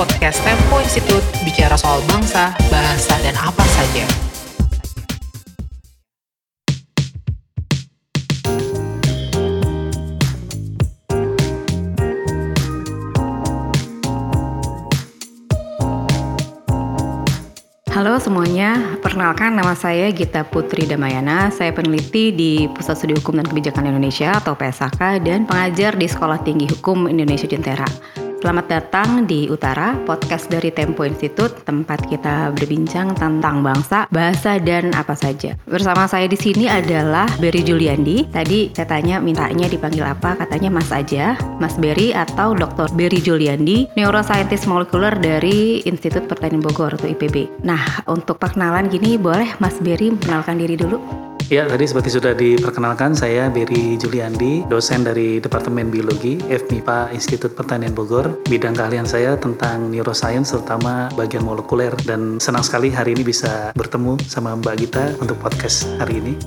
podcast Tempo Institute bicara soal bangsa, bahasa, dan apa saja. Halo semuanya, perkenalkan nama saya Gita Putri Damayana. Saya peneliti di Pusat Studi Hukum dan Kebijakan Indonesia atau PSAK dan pengajar di Sekolah Tinggi Hukum Indonesia Jentera. Selamat datang di Utara, podcast dari Tempo Institute, tempat kita berbincang tentang bangsa, bahasa, dan apa saja. Bersama saya di sini adalah Berry Juliandi. Tadi saya tanya mintanya dipanggil apa, katanya Mas aja, Mas Berry atau Dr. Berry Juliandi, neuroscientist molekuler dari Institut Pertanian Bogor atau IPB. Nah, untuk perkenalan gini, boleh Mas Berry mengenalkan diri dulu? Ya, tadi seperti sudah diperkenalkan, saya Berry Juliandi, dosen dari Departemen Biologi FMIPA Institut Pertanian Bogor. Bidang keahlian saya tentang neuroscience, terutama bagian molekuler. Dan senang sekali hari ini bisa bertemu sama Mbak Gita untuk podcast hari ini.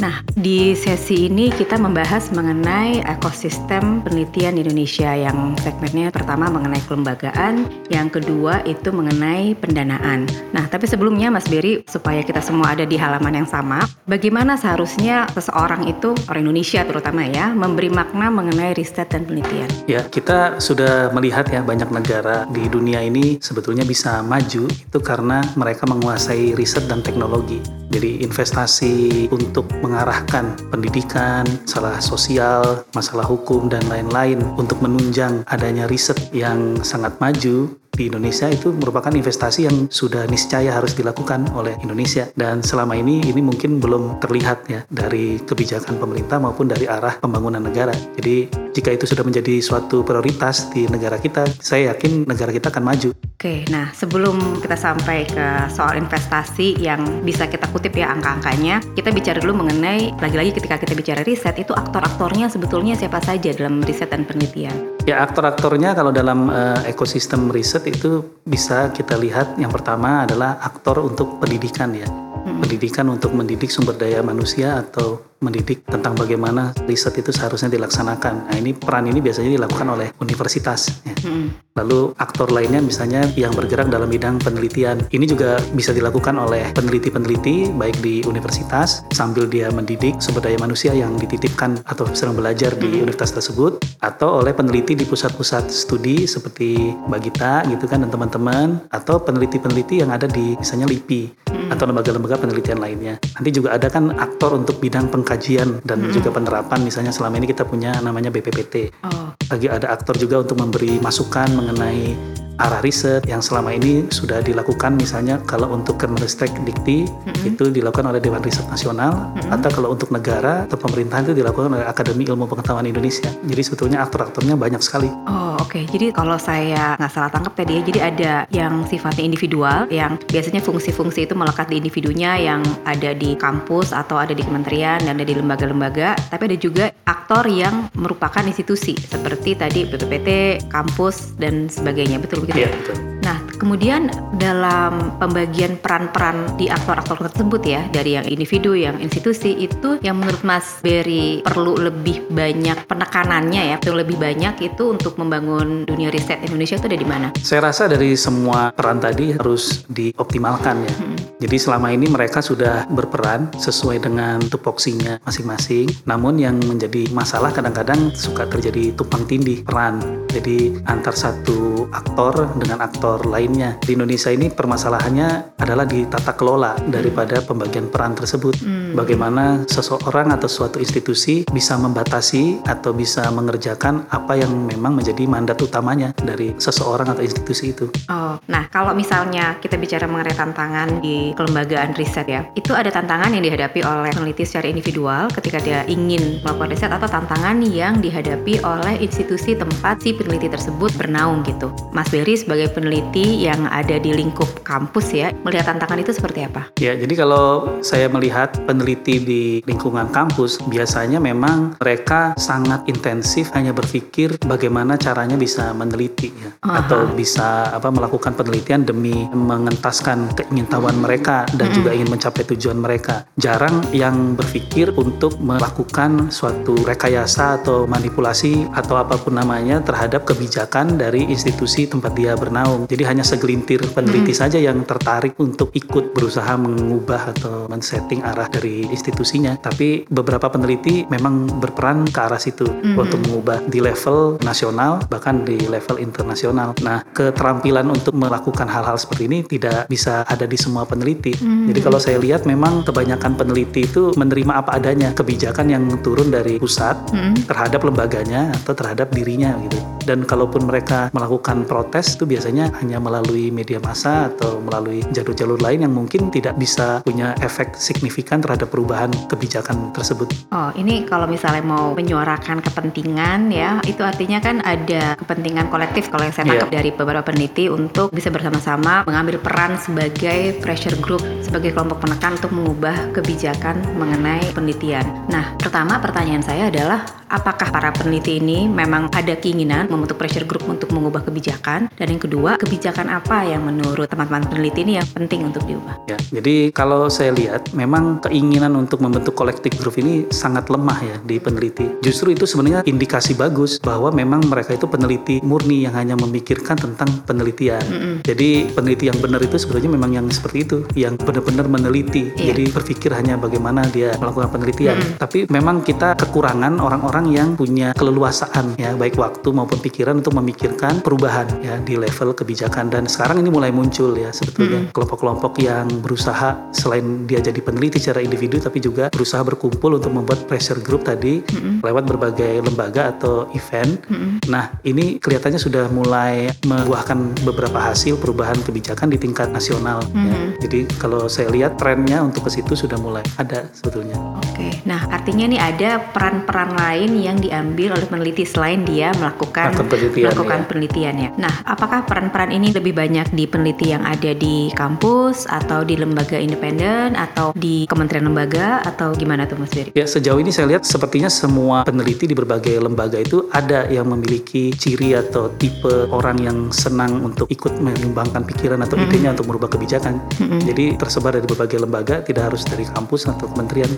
Nah, di sesi ini kita membahas mengenai ekosistem penelitian Indonesia yang segmennya pertama mengenai kelembagaan, yang kedua itu mengenai pendanaan. Nah, tapi sebelumnya Mas Beri, supaya kita semua ada di halaman yang sama, bagaimana seharusnya seseorang itu, orang Indonesia terutama ya, memberi makna mengenai riset dan penelitian? Ya, kita sudah melihat ya banyak negara di dunia ini sebetulnya bisa maju itu karena mereka menguasai riset dan teknologi. Jadi investasi untuk mengarahkan pendidikan, masalah sosial, masalah hukum dan lain-lain untuk menunjang adanya riset yang sangat maju di Indonesia itu merupakan investasi yang sudah niscaya harus dilakukan oleh Indonesia dan selama ini ini mungkin belum terlihat ya dari kebijakan pemerintah maupun dari arah pembangunan negara. Jadi jika itu sudah menjadi suatu prioritas di negara kita, saya yakin negara kita akan maju. Oke, nah sebelum kita sampai ke soal investasi yang bisa kita kutip ya angka-angkanya, kita bicara dulu mengenai lagi-lagi ketika kita bicara riset itu aktor-aktornya sebetulnya siapa saja dalam riset dan penelitian. Ya aktor-aktornya kalau dalam uh, ekosistem riset itu bisa kita lihat yang pertama adalah aktor untuk pendidikan ya. Hmm. Pendidikan untuk mendidik sumber daya manusia atau mendidik tentang bagaimana riset itu seharusnya dilaksanakan. Nah ini peran ini biasanya dilakukan oleh universitas. Ya. Hmm. Lalu aktor lainnya misalnya yang bergerak dalam bidang penelitian. Ini juga bisa dilakukan oleh peneliti-peneliti baik di universitas sambil dia mendidik sumber daya manusia yang dititipkan atau sedang belajar di hmm. universitas tersebut atau oleh peneliti di pusat-pusat studi seperti Bagita gitu kan dan teman-teman atau peneliti-peneliti yang ada di misalnya LIPI. Atau lembaga-lembaga penelitian lainnya. Nanti juga ada kan aktor untuk bidang peng kajian dan hmm. juga penerapan misalnya selama ini kita punya namanya BPPT. Oh. Lagi ada aktor juga untuk memberi masukan mengenai arah riset yang selama ini sudah dilakukan misalnya kalau untuk Kemenristek Dikti mm-hmm. itu dilakukan oleh Dewan Riset Nasional mm-hmm. atau kalau untuk negara atau pemerintahan itu dilakukan oleh Akademi Ilmu Pengetahuan Indonesia. Jadi sebetulnya aktor-aktornya banyak sekali. Oh oke, okay. jadi kalau saya nggak salah tangkap tadi ya, jadi ada yang sifatnya individual yang biasanya fungsi-fungsi itu melekat di individunya yang ada di kampus atau ada di kementerian dan ada di lembaga-lembaga, tapi ada juga aktor yang merupakan institusi seperti tadi BPPT, kampus dan sebagainya. Betul gitu. Iya, betul. Nah, kemudian dalam pembagian peran-peran di aktor-aktor tersebut ya, dari yang individu, yang institusi itu yang menurut Mas Berry perlu lebih banyak penekanannya ya, perlu lebih banyak itu untuk membangun dunia riset Indonesia itu ada di mana? Saya rasa dari semua peran tadi harus dioptimalkan ya. Hmm. Jadi selama ini mereka sudah berperan sesuai dengan tupoksinya masing-masing. Namun yang menjadi masalah kadang-kadang suka terjadi tumpang tindih peran. Jadi antar satu aktor dengan aktor lainnya. Di Indonesia ini permasalahannya adalah di tata kelola daripada pembagian peran tersebut. Hmm. Bagaimana seseorang atau suatu institusi bisa membatasi atau bisa mengerjakan apa yang memang menjadi mandat utamanya dari seseorang atau institusi itu. Oh, nah kalau misalnya kita bicara mengenai tantangan di kelembagaan riset ya, itu ada tantangan yang dihadapi oleh peneliti secara individual ketika dia ingin melakukan riset atau tantangan yang dihadapi oleh institusi tempat si peneliti tersebut bernaung gitu. Mas Berry sebagai peneliti yang ada di lingkup kampus ya, melihat tantangan itu seperti apa? Ya, jadi kalau saya melihat peneliti di lingkungan kampus biasanya memang mereka sangat intensif hanya berpikir bagaimana caranya bisa meneliti ya Aha. atau bisa apa melakukan penelitian demi mengentaskan keingintahuan mereka dan juga ingin mencapai tujuan mereka. Jarang yang berpikir untuk melakukan suatu rekayasa atau manipulasi atau apa pun namanya terhadap kebijakan dari institusi tempat dia bernaung. Jadi hanya segelintir peneliti saja yang tertarik untuk ikut berusaha mengubah atau men-setting arah dari institusinya. Tapi beberapa peneliti memang berperan ke arah situ untuk mengubah di level nasional bahkan di level internasional. Nah, keterampilan untuk melakukan hal-hal seperti ini tidak bisa ada di semua peneliti. Jadi kalau saya lihat memang kebanyakan peneliti itu menerima apa adanya kebijakan yang turun dari pusat terhadap lembaganya atau terhadap dirinya gitu. Dan kalaupun mereka melakukan protes itu biasanya hanya melalui media massa atau melalui jalur-jalur lain yang mungkin tidak bisa punya efek signifikan terhadap perubahan kebijakan tersebut. Oh, ini kalau misalnya mau menyuarakan kepentingan ya, itu artinya kan ada kepentingan kolektif kalau yang saya Iya. tangkap dari beberapa peneliti untuk bisa bersama-sama mengambil peran sebagai pressure group, sebagai kelompok penekan untuk mengubah kebijakan mengenai penelitian. Nah, pertama pertanyaan saya adalah apakah para peneliti ini memang ada keinginan membentuk pressure group untuk mengubah kebijakan? Dan yang kedua, kebijakan apa yang menurut teman-teman peneliti ini yang penting untuk diubah? Ya, jadi kalau saya lihat memang keinginan untuk membentuk kolektif group ini sangat lemah ya di peneliti. Justru itu sebenarnya indikasi bagus bahwa memang mereka itu peneliti murni yang hanya memikirkan tentang penelitian. Jadi peneliti yang benar itu sebenarnya memang yang seperti itu, yang benar-benar meneliti. Iya. Jadi berpikir hanya bagaimana dia melakukan penelitian. Tapi memang kita kekurangan orang-orang yang punya keleluasaan ya, baik waktu maupun pikiran untuk memikirkan perubahan ya di level kebijakan dan sekarang ini mulai muncul ya sebetulnya kelompok-kelompok yang berusaha selain dia jadi peneliti secara individu tapi juga berusaha berkumpul untuk membuat pressure group tadi lewat berbagai lembaga atau event. Nah, ini kelihatannya sudah mulai membuahkan beberapa hasil perubahan kebijakan di tingkat nasional ya. Jadi kalau saya lihat trennya untuk ke situ sudah mulai ada sebetulnya. Oke, nah artinya nih ada peran-peran lain yang diambil oleh peneliti selain dia melakukan Melakukan penelitian, melakukan ya. penelitiannya. Nah, apakah peran-peran ini lebih banyak di peneliti yang ada di kampus atau di lembaga independen atau di kementerian lembaga atau gimana tuh Mas Ferry? Ya sejauh ini saya lihat sepertinya semua peneliti di berbagai lembaga itu ada yang memiliki ciri atau tipe orang yang senang untuk ikut menyumbangkan pikiran atau idenya untuk merubah kebijakan. Jadi tersebar dari berbagai lembaga, tidak harus dari kampus atau kementerian.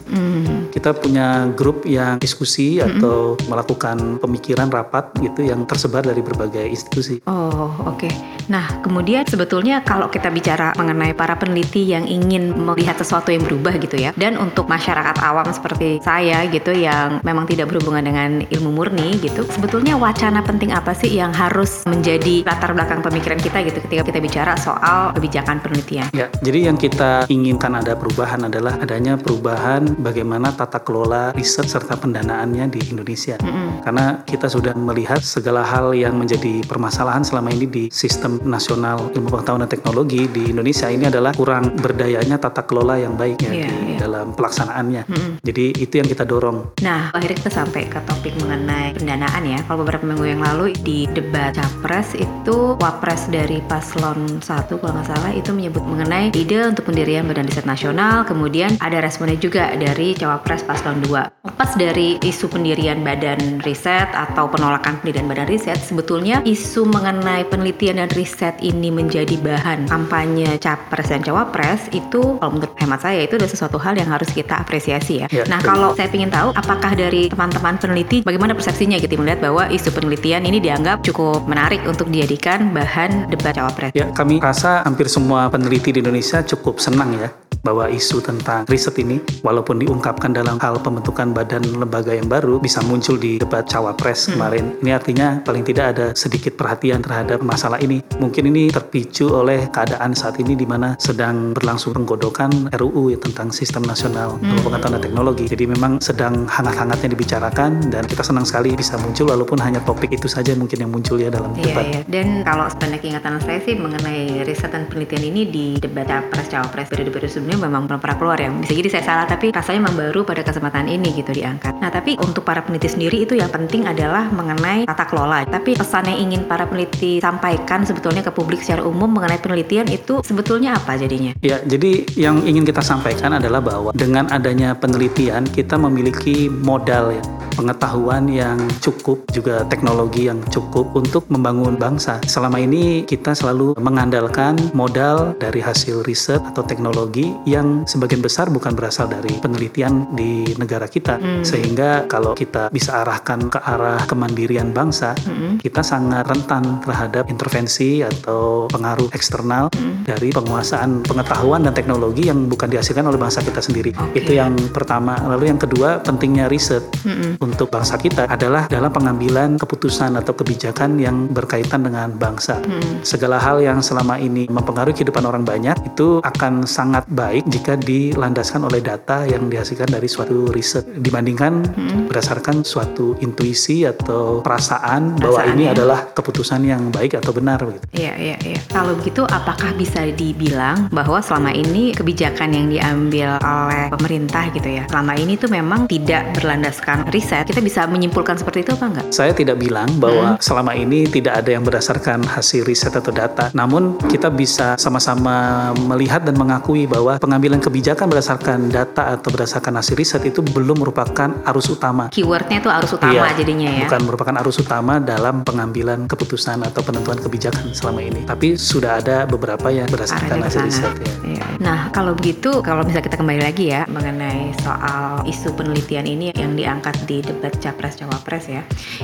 Kita punya grup yang diskusi atau melakukan pemikiran rapat gitu yang tersebar dari berbagai institusi. Oh, oke. Nah, kemudian sebetulnya kalau kita bicara mengenai para peneliti yang ingin melihat sesuatu yang berubah gitu ya, dan untuk masyarakat awam seperti saya gitu yang memang tidak berhubungan dengan ilmu murni gitu, sebetulnya wacana penting apa sih yang harus menjadi latar belakang pemikiran kita gitu ketika kita bicara soal kebijakan penelitian? Ya, jadi yang kita inginkan ada perubahan adalah adanya perubahan bagaimana tata kelola riset serta pendanaannya di Indonesia. Karena kita sudah melihat segala hal yang menjadi permasalahan selama ini di sistem nasional ilmu pengetahuan dan teknologi di Indonesia ini adalah kurang berdayanya tata kelola yang baik ya Iya, di iya. dalam pelaksanaannya. Jadi itu yang kita dorong. Nah, akhirnya kita sampai ke topik mengenai pendanaan ya. Kalau beberapa minggu yang lalu di debat capres itu wapres dari paslon 1 kalau nggak salah itu menyebut mengenai ide untuk pendirian Badan Riset Nasional. Kemudian ada responnya juga dari cawapres paslon 2. Lepas dari isu pendirian Badan Riset atau penolakan pendirian Badan Riset, sebetulnya isu mengenai penelitian dan riset ini menjadi bahan kampanye capres dan cawapres itu kalau menurut hemat saya itu adalah sesuatu hal yang harus kita apresiasi ya. Ya, nah, betul. kalau saya ingin tahu apakah dari teman-teman peneliti bagaimana persepsinya gitu melihat bahwa isu penelitian ini dianggap cukup menarik untuk dijadikan bahan debat cawapres. Ya, kami rasa hampir semua peneliti di Indonesia cukup senang ya bahwa isu tentang riset ini walaupun diungkapkan dalam hal pembentukan badan lembaga yang baru bisa muncul di debat cawapres kemarin. Ini artinya paling tidak ada sedikit perhatian terhadap masalah ini. Mungkin ini terpicu oleh keadaan saat ini di mana sedang berlangsung penggodokan RUU ya, tentang sistem nasional ilmu pengetahuan dan teknologi. Jadi memang sedang hangat-hangatnya dibicarakan dan kita senang sekali bisa muncul walaupun hanya topik itu saja mungkin yang muncul ya dalam Iya, debat. iya. Dan kalau sebenarnya ingatan saya sih mengenai riset dan penelitian ini di debat capres cawapres periode-periode sebelumnya sebelumnya memang belum pernah keluar ya. Bisa jadi saya salah tapi rasanya memang baru pada kesempatan ini gitu diangkat. Nah tapi untuk para peneliti sendiri itu yang penting adalah mengenai tata kelola. Tapi pesan yang ingin para peneliti sampaikan sebetulnya ke publik secara umum mengenai penelitian itu sebetulnya apa jadinya? Ya, jadi yang ingin kita sampaikan adalah bahwa dengan adanya penelitian kita memiliki modal ya pengetahuan yang cukup, juga teknologi yang cukup untuk membangun bangsa. Selama ini kita selalu mengandalkan modal dari hasil riset atau teknologi yang sebagian besar bukan berasal dari penelitian di negara kita. Hmm. Sehingga kalau kita bisa arahkan ke arah kemandirian bangsa, hmm. kita sangat rentan terhadap intervensi atau pengaruh eksternal hmm. dari penguasaan pengetahuan dan teknologi yang bukan dihasilkan oleh bangsa kita sendiri. Okay. Itu yang pertama. Lalu yang kedua, pentingnya riset. Hmm untuk bangsa kita adalah dalam pengambilan keputusan atau kebijakan yang berkaitan dengan bangsa. Hmm. Segala hal yang selama ini mempengaruhi kehidupan orang banyak itu akan sangat baik jika dilandaskan oleh data yang dihasilkan dari suatu riset dibandingkan hmm. berdasarkan suatu intuisi atau perasaan, perasaan bahwa ini ya. adalah keputusan yang baik atau benar gitu. Iya, iya, iya. Kalau begitu apakah bisa dibilang bahwa selama ini kebijakan yang diambil oleh pemerintah gitu ya, selama ini tuh memang tidak berlandaskan riset riset, kita bisa menyimpulkan seperti itu apa enggak? Saya tidak bilang bahwa hmm. selama ini tidak ada yang berdasarkan hasil riset atau data. Namun kita bisa sama-sama melihat dan mengakui bahwa pengambilan kebijakan berdasarkan data atau berdasarkan hasil riset itu belum merupakan arus utama. Keywordnya itu arus utama iya, jadinya ya? Bukan merupakan arus utama dalam pengambilan keputusan atau penentuan kebijakan selama ini. Tapi sudah ada beberapa yang berdasarkan hasil riset. Ya. Iya. Nah kalau begitu, kalau misalnya kita kembali lagi ya mengenai soal isu penelitian ini yang diangkat di debat capres cawapres ya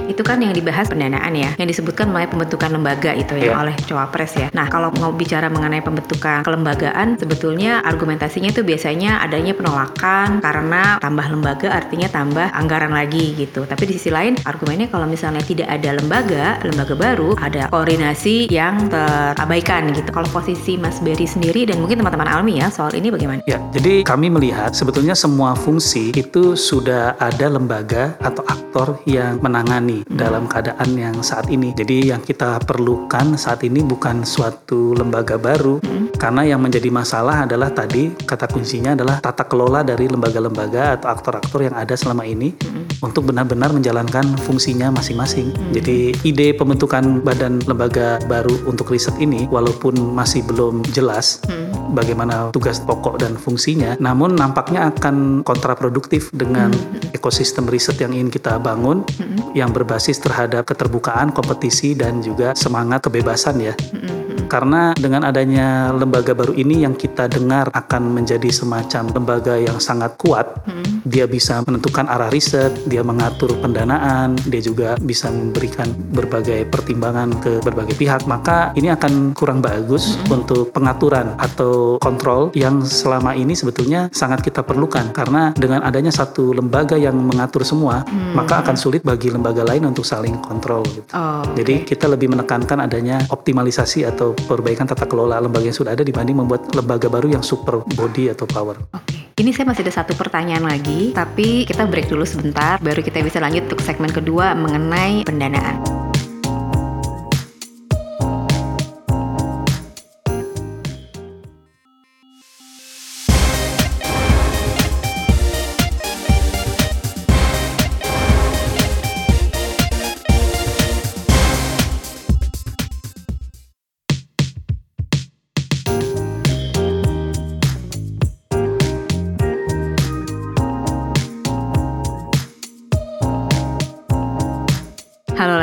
itu kan yang dibahas pendanaan ya yang disebutkan mengenai pembentukan lembaga itu ya yeah. oleh cawapres ya nah kalau mau bicara mengenai pembentukan kelembagaan sebetulnya argumentasinya itu biasanya adanya penolakan karena tambah lembaga artinya tambah anggaran lagi gitu tapi di sisi lain argumennya kalau misalnya tidak ada lembaga lembaga baru ada koordinasi yang terabaikan gitu kalau posisi Mas Berry sendiri dan mungkin teman-teman Almi ya soal ini bagaimana? Ya jadi kami melihat sebetulnya semua fungsi itu sudah ada lembaga atau aktor yang menangani hmm. dalam keadaan yang saat ini. Jadi yang kita perlukan saat ini bukan suatu lembaga baru hmm. karena yang menjadi masalah adalah tadi kata kuncinya adalah tata kelola dari lembaga-lembaga atau aktor-aktor yang ada selama ini hmm. untuk benar-benar menjalankan fungsinya masing-masing. Hmm. Jadi ide pembentukan badan lembaga baru untuk riset ini walaupun masih belum jelas hmm. bagaimana tugas pokok dan fungsinya, namun nampaknya akan kontraproduktif dengan hmm. ekosistem riset yang ingin kita bangun mm-hmm. yang berbasis terhadap keterbukaan, kompetisi dan juga semangat kebebasan ya. Mm-hmm. Karena dengan adanya lembaga baru ini yang kita dengar akan menjadi semacam lembaga yang sangat kuat, mm-hmm. dia bisa menentukan arah riset, dia mengatur pendanaan, dia juga bisa memberikan berbagai pertimbangan ke berbagai pihak, maka ini akan kurang bagus mm-hmm. untuk pengaturan atau kontrol yang selama ini sebetulnya sangat kita perlukan karena dengan adanya satu lembaga yang mengatur semua hmm. maka akan sulit bagi lembaga lain untuk saling kontrol. Gitu. Oh, okay. Jadi kita lebih menekankan adanya optimalisasi atau perbaikan tata kelola lembaga yang sudah ada dibanding membuat lembaga baru yang super body atau power. Okay. Ini saya masih ada satu pertanyaan lagi, tapi kita break dulu sebentar, baru kita bisa lanjut untuk segmen kedua mengenai pendanaan.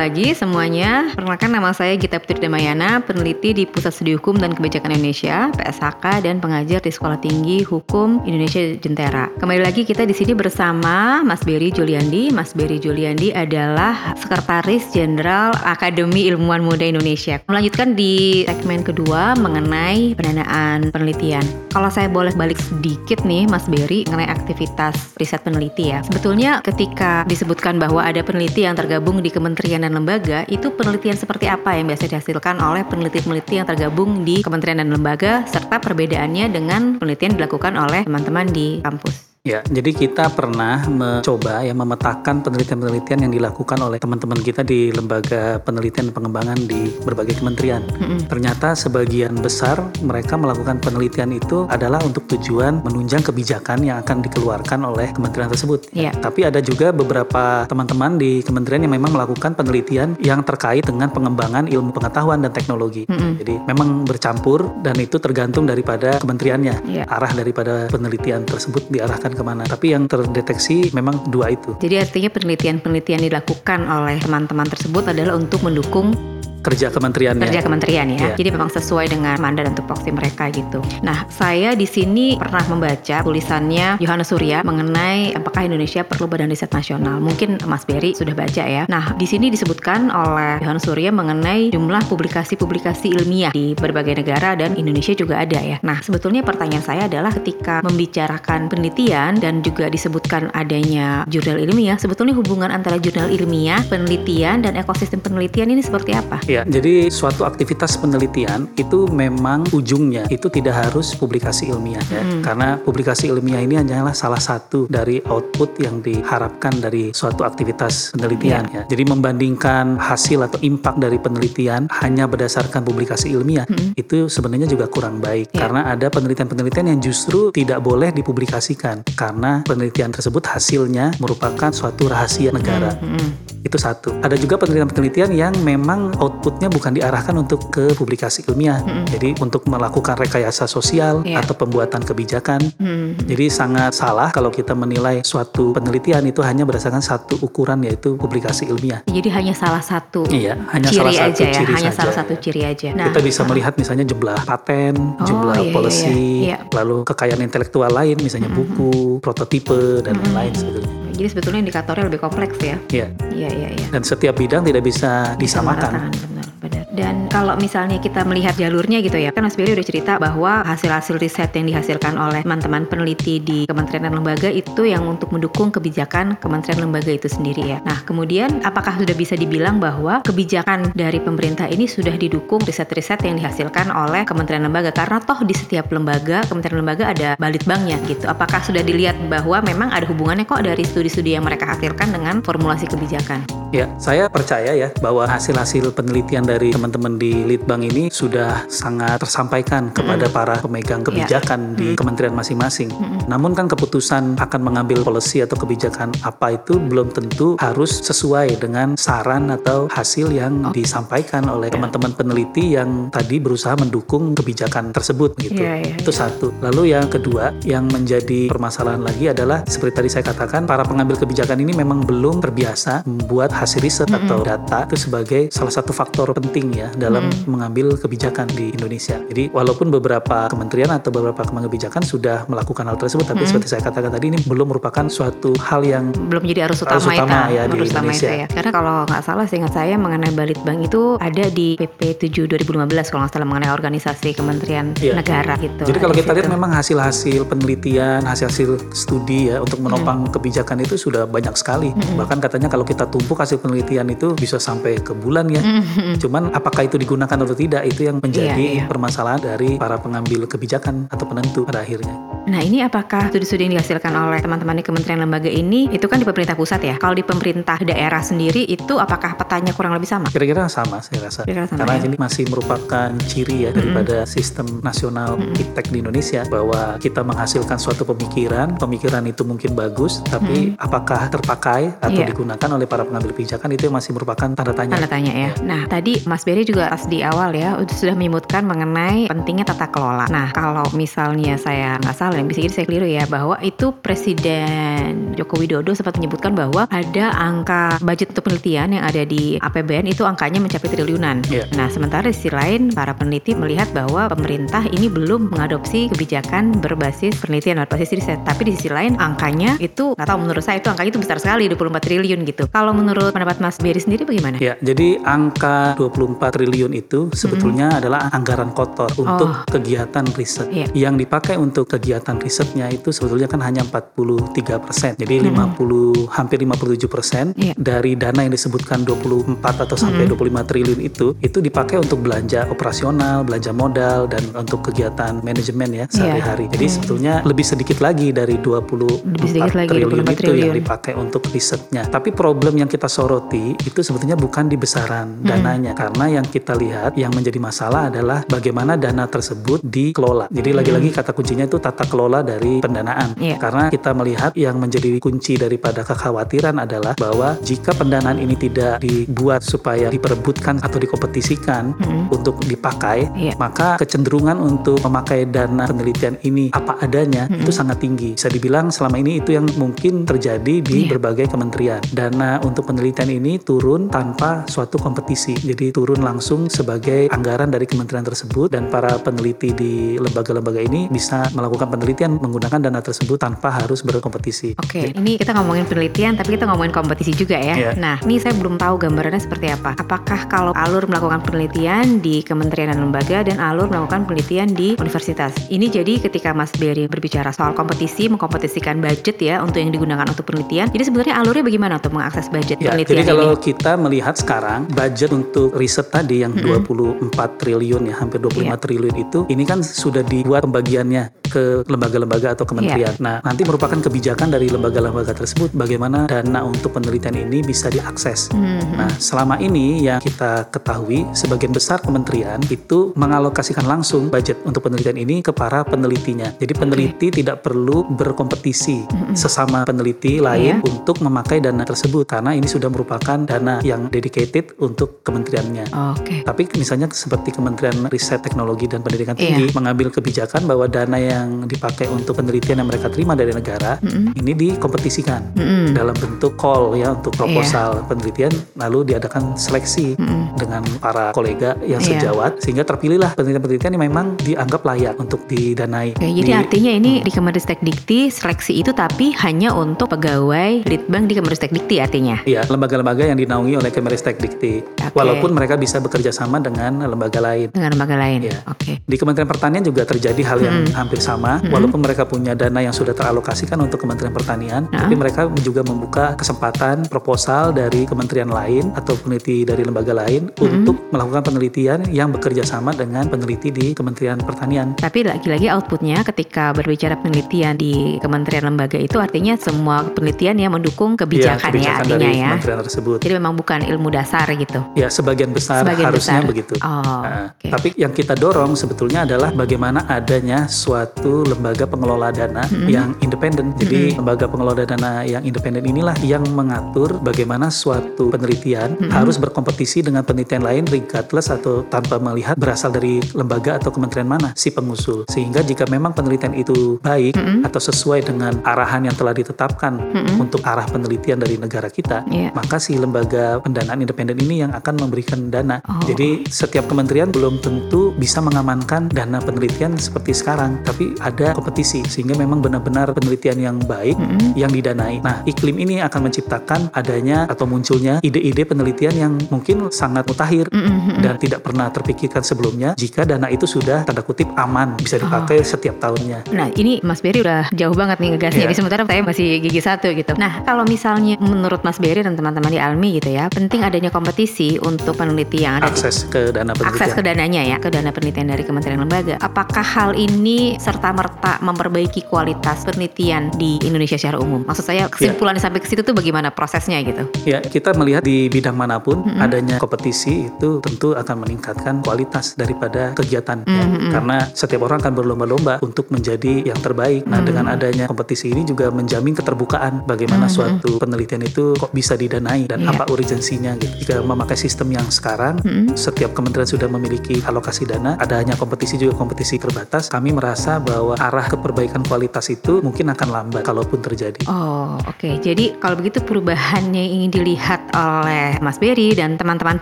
Lagi semuanya. Perkenalkan nama saya Gita Putri Damayana, peneliti di Pusat Studi Hukum dan Kebijakan Indonesia, PSHK dan pengajar di Sekolah Tinggi Hukum Indonesia Jentera. Kembali lagi kita di sini bersama Mas Berry Juliandi. Mas Berry Juliandi adalah Sekretaris Jenderal Akademi Ilmuwan Muda Indonesia. Melanjutkan di segmen kedua mengenai pendanaan penelitian. Kalau saya boleh balik sedikit nih Mas Berry mengenai aktivitas riset peneliti ya. Sebetulnya ketika disebutkan bahwa ada peneliti yang tergabung di Kementerian dan lembaga, itu penelitian seperti apa yang biasa dihasilkan oleh peneliti-peneliti yang tergabung di kementerian dan lembaga, serta perbedaannya dengan penelitian dilakukan oleh teman-teman di kampus? Ya, jadi kita pernah mencoba ya memetakan penelitian-penelitian yang dilakukan oleh teman-teman kita di lembaga penelitian dan pengembangan di berbagai kementerian. Mm-mm. Ternyata sebagian besar mereka melakukan penelitian itu adalah untuk tujuan menunjang kebijakan yang akan dikeluarkan oleh kementerian tersebut. Iya. Tapi ada juga beberapa teman-teman di kementerian yang memang melakukan penelitian yang terkait dengan pengembangan ilmu pengetahuan dan teknologi. Mm-mm. Jadi memang bercampur dan itu tergantung daripada kementeriannya. Iya. Arah daripada penelitian tersebut diarahkan ke mana. Tapi yang terdeteksi memang dua itu. Jadi artinya penelitian-penelitian dilakukan oleh teman-teman tersebut adalah untuk mendukung Kerja kementeriannya. kerja kementerian ya. Iya. Jadi memang sesuai dengan mandat dan tupoksi mereka gitu. Nah, saya di sini pernah membaca tulisannya Yohanes Surya mengenai apakah Indonesia perlu badan riset nasional. Mungkin Mas Berry sudah baca ya. Nah, di sini disebutkan oleh Yohanes Surya mengenai jumlah publikasi-publikasi ilmiah di berbagai negara dan Indonesia juga ada ya. Nah, sebetulnya pertanyaan saya adalah ketika membicarakan penelitian dan juga disebutkan adanya jurnal ilmiah, sebetulnya hubungan antara jurnal ilmiah, penelitian dan ekosistem penelitian ini seperti apa? Ya, jadi suatu aktivitas penelitian itu memang ujungnya itu tidak harus publikasi ilmiah ya. Hmm. Karena publikasi ilmiah ini hanyalah salah satu dari output yang diharapkan dari suatu aktivitas penelitian ya. Jadi membandingkan hasil atau impact dari penelitian hanya berdasarkan publikasi ilmiah Hmm. itu sebenarnya juga kurang baik Ya. karena ada penelitian-penelitian yang justru tidak boleh dipublikasikan karena penelitian tersebut hasilnya merupakan suatu rahasia negara. Hmm, hmm. Itu satu. Ada juga penelitian-penelitian yang memang outputnya bukan diarahkan untuk ke publikasi ilmiah. Mm-mm. Jadi untuk melakukan rekayasa sosial Iya. atau pembuatan kebijakan. Hmm. Jadi sangat salah kalau kita menilai suatu penelitian itu hanya berdasarkan satu ukuran yaitu publikasi ilmiah. Jadi hanya salah satu Iya, hanya ciri salah satu aja ya, ciri hanya saja. salah satu ciri aja. Nah, kita bisa melihat misalnya jumlah paten, Oh, jumlah iya, iya, policy, iya. lalu kekayaan intelektual lain, misalnya Mm-mm. buku, prototipe dan lain-lain sebetulnya. Jadi sebetulnya indikatornya lebih kompleks ya. Iya. Iya iya iya. Dan setiap bidang tidak bisa disamakan. benar benar. Dan kalau misalnya kita melihat jalurnya gitu ya, kan Mas Billy udah cerita bahwa hasil-hasil riset yang dihasilkan oleh teman-teman peneliti di kementerian dan lembaga itu yang untuk mendukung kebijakan kementerian lembaga itu sendiri ya. Nah kemudian apakah sudah bisa dibilang bahwa kebijakan dari pemerintah ini sudah didukung riset-riset yang dihasilkan oleh kementerian lembaga? Karena toh di setiap lembaga, kementerian lembaga ada balitbanknya gitu. Apakah sudah dilihat bahwa memang ada hubungannya kok dari studi-studi yang mereka hasilkan dengan formulasi kebijakan? Ya, saya percaya ya bahwa hasil-hasil penelitian dari teman-teman di Litbang ini sudah sangat tersampaikan kepada para pemegang kebijakan di kementerian masing-masing. Mm-mm. Namun kan keputusan akan mengambil policy atau kebijakan apa itu belum tentu harus sesuai dengan saran atau hasil yang Oh. disampaikan oleh teman-teman peneliti yang tadi berusaha mendukung kebijakan tersebut gitu. Iya, iya, Itu satu. Lalu yang kedua yang menjadi permasalahan lagi adalah seperti tadi saya katakan para pengambil kebijakan ini memang belum terbiasa membuat hasil riset Mm-mm. atau data itu sebagai salah satu faktor penting ya dalam Mm. mengambil kebijakan di Indonesia. Jadi walaupun beberapa kementerian atau beberapa pengambil kebijakan sudah melakukan hal tersebut, tapi Mm. seperti saya katakan tadi ini belum merupakan suatu hal yang belum jadi arus utama, Arus utama itu, ya di utama itu Indonesia. ya. Karena kalau nggak salah, seingat saya mengenai Balitbank itu ada di PP 7 2015 kalau nggak salah mengenai organisasi Kementerian Iya. Negara gitu. Jadi kalau kita lihat memang hasil-hasil penelitian, hasil-hasil studi ya untuk menopang kebijakan itu sudah banyak sekali. Mm-mm. Bahkan katanya kalau kita tumpuk hasil penelitian itu bisa sampai ke bulan ya. Mhm. Cuman apakah itu digunakan atau tidak itu yang menjadi Iya, iya. permasalahan dari para pengambil kebijakan atau penentu pada akhirnya. Nah ini apakah studi-studi yang dihasilkan oleh teman-teman di Kementerian Lembaga ini itu kan di pemerintah pusat ya? Kalau di pemerintah daerah sendiri itu apakah petanya kurang lebih sama? Kira-kira sama saya rasa. Kira-kira sama Karena ya? ini masih merupakan ciri ya daripada sistem nasional Mm-mm. iptek di Indonesia bahwa kita menghasilkan suatu pemikiran, pemikiran itu mungkin bagus, tapi apakah terpakai atau Iya. digunakan oleh para pengambil kebijakan itu yang masih merupakan tanda tanya. Tanda tanya ya. Nah, tadi Mas Berry juga pas di awal ya udah- sudah menyebutkan mengenai pentingnya tata kelola. Nah, kalau misalnya saya nggak salah, bisa jadi saya keliru ya, bahwa itu Presiden Joko Widodo sempat menyebutkan bahwa ada angka budget untuk penelitian yang ada di APBN itu angkanya mencapai triliunan. Iya. Nah, sementara di sisi lain para peneliti melihat bahwa pemerintah ini belum mengadopsi kebijakan berbasis penelitian berbasis riset. Tapi di sisi lain angkanya itu nggak tahu menurut saya itu angkanya itu besar sekali 24 triliun gitu. Kalau menurut pendapat Mas Berry sendiri bagaimana? Ya, jadi angka 24 triliun itu sebetulnya adalah anggaran kotor untuk Oh. kegiatan riset. Iya. Yang dipakai untuk kegiatan kegiatan risetnya itu sebetulnya kan hanya 43 persen. Jadi hmm. 50 hampir 57 persen yeah. dari dana yang disebutkan 24 atau sampai hmm. 25 triliun itu itu dipakai untuk belanja operasional, belanja modal dan untuk kegiatan manajemen ya iya. sehari-hari. Yeah. Jadi hmm. sebetulnya lebih sedikit lagi dari 24 lagi, triliun 24 itu triliun. yang dipakai untuk risetnya. Tapi problem yang kita soroti itu sebetulnya bukan di besaran hmm. dananya karena yang kita lihat yang menjadi masalah adalah bagaimana dana tersebut dikelola. Jadi lagi-lagi kata kuncinya itu tata kelola dari pendanaan. Yeah. Karena kita melihat yang menjadi kunci daripada kekhawatiran adalah bahwa jika pendanaan ini tidak dibuat supaya diperebutkan atau dikompetisikan hmm. untuk dipakai, yeah. maka kecenderungan untuk memakai dana penelitian ini apa adanya hmm. itu sangat tinggi. Bisa dibilang selama ini itu yang mungkin terjadi di yeah. berbagai kementerian. Dana untuk penelitian ini turun tanpa suatu kompetisi. Jadi turun langsung sebagai anggaran dari kementerian tersebut dan para peneliti di lembaga-lembaga ini bisa melakukan penelitian menggunakan dana tersebut tanpa harus berkompetisi. Oke, okay. ini kita ngomongin penelitian tapi kita ngomongin kompetisi juga ya. Yeah. Nah, ini saya belum tahu gambarannya seperti apa. Apakah kalau alur melakukan penelitian di kementerian dan lembaga dan alur melakukan penelitian di universitas. Ini jadi ketika Mas Berry berbicara soal kompetisi, mengkompetisikan budget ya untuk yang digunakan untuk penelitian. Jadi sebenarnya alurnya bagaimana untuk mengakses budget ya, penelitian Jadi kalau ini? kita melihat sekarang budget untuk riset tadi yang mm -hmm. 24 triliun ya, hampir 25 yeah. triliun itu, ini kan sudah dibuat pembagiannya ke lembaga-lembaga atau kementerian. Yeah. Nah, nanti merupakan kebijakan dari lembaga-lembaga tersebut bagaimana dana untuk penelitian ini bisa diakses. Mm -hmm. Nah, selama ini yang kita ketahui sebagian besar kementerian itu mengalokasikan langsung budget untuk penelitian ini ke para penelitinya. Jadi peneliti okay. tidak perlu berkompetisi mm -hmm. sesama peneliti lain yeah. untuk memakai dana tersebut karena ini sudah merupakan dana yang dedicated untuk kementeriannya. Okay. Tapi misalnya seperti Kementerian Riset Teknologi dan Pendidikan Tinggi yeah. mengambil kebijakan bahwa dana yang dipakai untuk penelitian yang mereka terima dari negara mm -hmm. ini dikompetisikan mm -hmm. dalam bentuk call ya untuk proposal yeah. penelitian lalu diadakan seleksi mm -hmm. dengan para kolega yang yeah. sejawat sehingga terpilihlah penelitian-penelitian yang memang dianggap layak untuk didanai. Oke, jadi di, artinya ini di Kemenristek Dikti seleksi itu tapi hanya untuk pegawai Litbang di Kemenristek Dikti artinya? Iya, lembaga-lembaga yang dinaungi oleh Kemenristek Dikti. Okay. Walaupun mereka bisa bekerja sama dengan lembaga lain. Dengan lembaga lain. Ya. Oke. Okay. Di Kementerian Pertanian juga terjadi hal yang hmm. hampir sama, hmm. walaupun mereka punya dana yang sudah teralokasikan untuk Kementerian Pertanian, nah. tapi mereka juga membuka kesempatan proposal dari kementerian lain atau peneliti dari lembaga lain hmm. untuk melakukan penelitian yang bekerja sama dengan peneliti di Kementerian Pertanian. Tapi lagi-lagi outputnya ketika berbicara penelitian di kementerian lembaga itu artinya semua penelitian yang mendukung kebijakan, ya, kebijakan ya artinya dari ya. Kementerian tersebut. Jadi memang bukan ilmu dasar gitu. Ya sebagian besar sebagian harusnya besar. begitu. Oh, nah, okay. Tapi yang kita dorong sebetulnya adalah bagaimana adanya suatu lembaga pengelola dana mm-hmm. yang independen. Jadi mm-hmm. lembaga pengelola dana yang independen inilah yang mengatur bagaimana suatu penelitian mm-hmm. harus berkompetisi dengan penelitian lain regardless atau tanpa melihat berasal dari lembaga atau kementerian mana si pengusul. Sehingga jika memang penelitian itu baik mm-hmm. atau sesuai dengan arahan yang telah ditetapkan mm-hmm. untuk arah penelitian dari negara kita, yeah. maka si lembaga pendanaan independen ini yang akan memberikan dana. Oh. Jadi setiap kementerian belum tentu bisa mengamankan dana penelitian seperti sekarang, tapi ada kompetisi sehingga memang benar-benar penelitian yang baik mm-hmm. yang didanai. Nah, iklim ini akan menciptakan adanya atau munculnya ide-ide penelitian yang mungkin sangat mutakhir mm-hmm. dan tidak pernah terpikirkan sebelumnya jika dana itu sudah tanda kutip aman bisa dipakai oh. setiap tahunnya. Nah, ini Mas Berry udah jauh banget nih ngegasnya, yeah. sementara saya masih gigi satu gitu. Nah, kalau misalnya menurut Mas Berry dan teman-teman di Almi gitu ya, penting adanya kompetisi untuk peneliti yang ada akses ke dana penelitian. Akses ke dananya ya, ke dana penelitian dari kementerian lembaga. Apakah hal ini merta memperbaiki kualitas penelitian di Indonesia secara umum? Maksud saya kesimpulan yeah. sampai ke situ tuh bagaimana prosesnya gitu? Ya, kita melihat di bidang mana pun mm -hmm. adanya kompetisi itu tentu akan meningkatkan kualitas daripada kegiatan mm -hmm. ya. Karena setiap orang akan berlomba-lomba untuk menjadi yang terbaik. Nah, mm -hmm. dengan adanya kompetisi ini juga menjamin keterbukaan bagaimana mm -hmm. suatu penelitian itu kok bisa didanai dan yeah. apa urgensinya gitu. Jika memakai sistem yang sekarang, mm-hmm. setiap kementerian sudah memiliki alokasi dana, ada hanya kompetisi juga kompetisi terbatas. Kami merasa bahwa arah keperbaikan kualitas itu mungkin akan lambat kalaupun terjadi. Oh, oke. Okay. Jadi kalau begitu perubahan yang ingin dilihat oleh Mas Berry dan teman-teman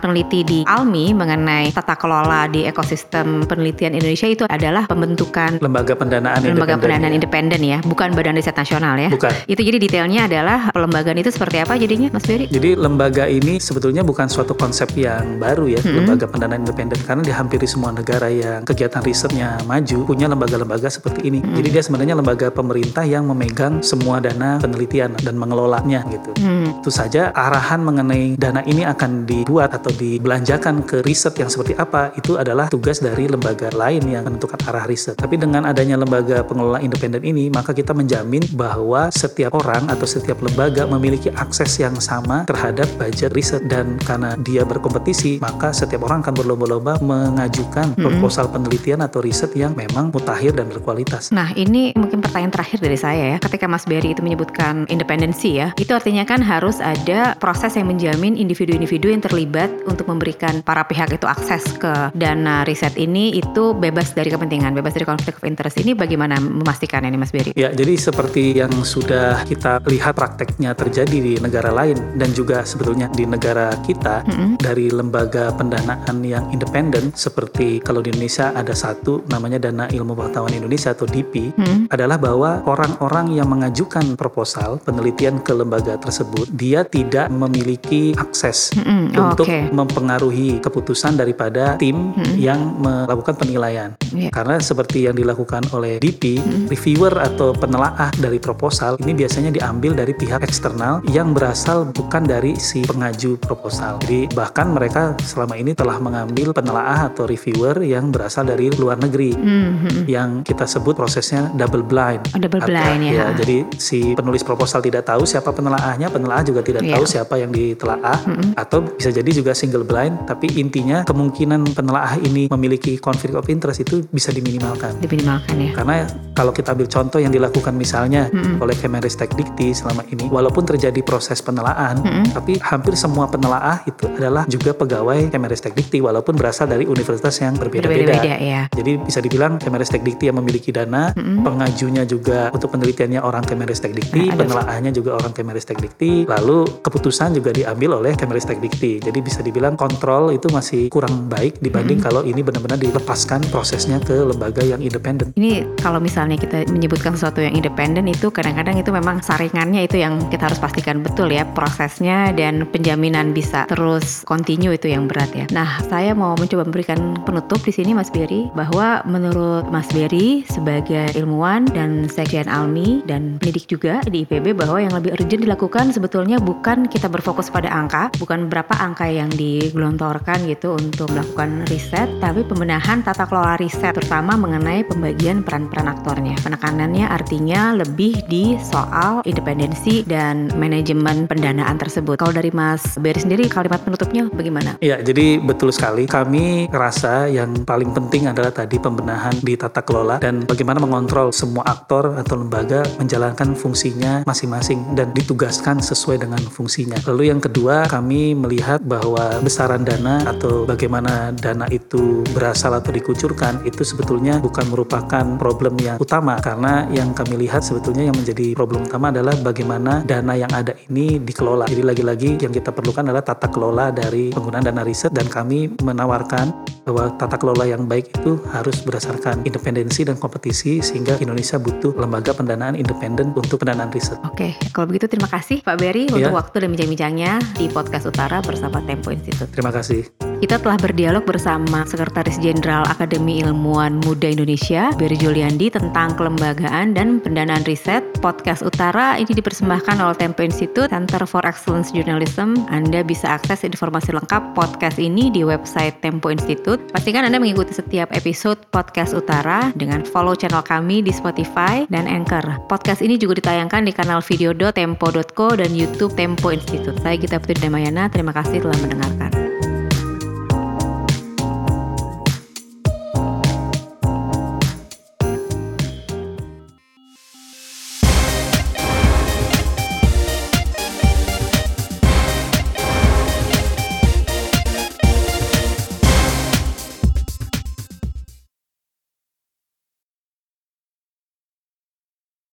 peneliti di Almi mengenai tata kelola di ekosistem penelitian Indonesia itu adalah pembentukan lembaga pendanaan lembaga pendanaan independen ya, bukan Badan Riset Nasional ya. Bukan. Itu jadi detailnya adalah pelembagaan itu seperti apa jadinya Mas Berry? Jadi lembaga ini sebetulnya bukan suatu konsep yang baru ya, hmm. lembaga pendanaan independen karena di hampir semua negara yang kegiatan risetnya maju punya lembaga-lembaga seperti ini. Jadi dia sebenarnya lembaga pemerintah yang memegang semua dana penelitian dan mengelolanya gitu. Hmm. Tentu saja arahan mengenai dana ini akan dibuat atau dibelanjakan ke riset yang seperti apa itu adalah tugas dari lembaga lain yang menentukan arah riset. Tapi dengan adanya lembaga pengelola independen ini, maka kita menjamin bahwa setiap orang atau setiap lembaga memiliki akses yang sama terhadap budget riset dan karena dia berkompetisi, maka setiap orang akan berlomba-lomba mengajukan proposal penelitian atau riset yang memang mutakhir dan berkualitas. Nah, ini mungkin pertanyaan terakhir dari saya ya. Ketika Mas Berry itu menyebutkan independensi ya, itu artinya kan harus ada proses yang menjamin individu-individu yang terlibat untuk memberikan para pihak itu akses ke dana riset ini itu bebas dari kepentingan, bebas dari konflik of interest. Ini bagaimana memastikan ini Mas Berry? Ya, jadi seperti yang sudah kita lihat prakteknya terjadi di negara lain dan juga sebetulnya di negara kita Mm-mm. dari lembaga pendanaan yang independen seperti kalau di Indonesia ada satu namanya Dana Ilmu Pengetahuan Indonesia atau DIPI Hmm. adalah bahwa orang-orang yang mengajukan proposal penelitian ke lembaga tersebut dia tidak memiliki akses Mm-mm. Oh, untuk Oke. mempengaruhi keputusan daripada tim Mm-mm. yang melakukan penilaian. Iya. Karena seperti yang dilakukan oleh DP, reviewer atau penelaah dari proposal ini biasanya diambil dari pihak eksternal yang berasal bukan dari si pengaju proposal. Jadi bahkan mereka selama ini telah mengambil penelaah atau reviewer yang berasal dari luar negeri Hmm, hmm. yang kita sebut prosesnya double blind. Oh, double Atau- blind ya. Jadi si penulis proposal tidak tahu siapa penelaahnya, penelaah juga tidak Iya. tahu siapa yang ditelaah, Mm-mm. atau bisa jadi juga single blind. Tapi intinya kemungkinan penelaah ini memiliki conflict of interest itu bisa diminimalkan. Diminimalkan ya. Karena kalau kita ambil contoh yang dilakukan misalnya Mm-mm. oleh Kemenristek Dikti selama ini, walaupun terjadi proses penelaahan, Mm-mm. tapi hampir semua penelaah itu adalah juga pegawai Kemenristek Dikti, walaupun berasal dari universitas yang berbeda-beda. Berbeda-beda ya. Jadi bisa dibilang Kemenristek Dikti yang memiliki dana, Mm-mm. pengajunya juga untuk penelitiannya orang Kemenristek Dikti, Nah, penelaahnya juga orang Kemenristek Dikti, lalu keputusan juga diambil oleh Kemenristek Dikti. Jadi bisa dibilang kontrol itu masih kurang baik dibanding kalau ini benar-benar dilepaskan prosesnya ke lembaga yang independen. Ini kalau misalnya kita menyebutkan sesuatu yang independen itu kadang-kadang itu memang saringannya itu yang kita harus pastikan betul ya prosesnya dan penjaminan bisa terus continue itu yang berat ya. Nah, saya mau mencoba memberikan penutup di sini Mas Berry bahwa menurut Mas Berry sebagai ilmuwan dan sekjen Almi dan pendidik juga di IPB bahwa yang lebih urgent dilakukan sebetulnya bukan kita berfokus pada angka, bukan berapa angka yang digelontorkan gitu untuk melakukan riset, tapi pembenahan tata kelola riset terutama mengenai pembagian peran-peran aktornya. Penekanannya artinya lebih di soal independensi dan manajemen pendanaan tersebut. Kalau dari Mas Berry sendiri kalimat penutupnya bagaimana? Ya, jadi betul sekali. Kami rasa yang paling penting adalah tadi pembenahan di tata kelola dan bagaimana mengontrol semua aktor atau lembaga menjalankan fungsinya masing-masing dan ditugaskan sesuai dengan fungsinya. Lalu yang kedua, kami melihat bahwa besaran dana atau bagaimana dana itu berasal atau dikucurkan itu sebetulnya bukan merupakan problem yang utama karena yang kami lihat sebetulnya yang menjadi problem utama adalah bagaimana dana yang ada ini dikelola. Jadi lagi-lagi yang kita perlukan adalah tata kelola dari penggunaan dana riset dan kami menawarkan bahwa tata kelola yang baik itu harus berdasarkan independensi dan kompetisi sehingga Indonesia butuh lembaga pendanaan independen untuk pendanaan riset. Oke, kalau begitu terima kasih Pak Berry Iya. untuk waktu dan bincang-bincangnya di Podcast Utara bersama Tempo Institute. Terima kasih. Kita telah berdialog bersama Sekretaris Jenderal Akademi Ilmuwan Muda Indonesia, Berry Juliandi tentang kelembagaan dan pendanaan riset. Podcast Utara ini dipersembahkan oleh Tempo Institute Center for Excellence Journalism. Anda bisa akses informasi lengkap podcast ini di website Tempo Institute. Pastikan Anda mengikuti setiap episode Podcast Utara dengan follow channel kami di Spotify dan Anchor. Podcast ini juga ditayangkan di kanal video.tempo.co dan YouTube Tempo Institute. Saya Gita Putri Damayana, terima kasih telah mendengarkan.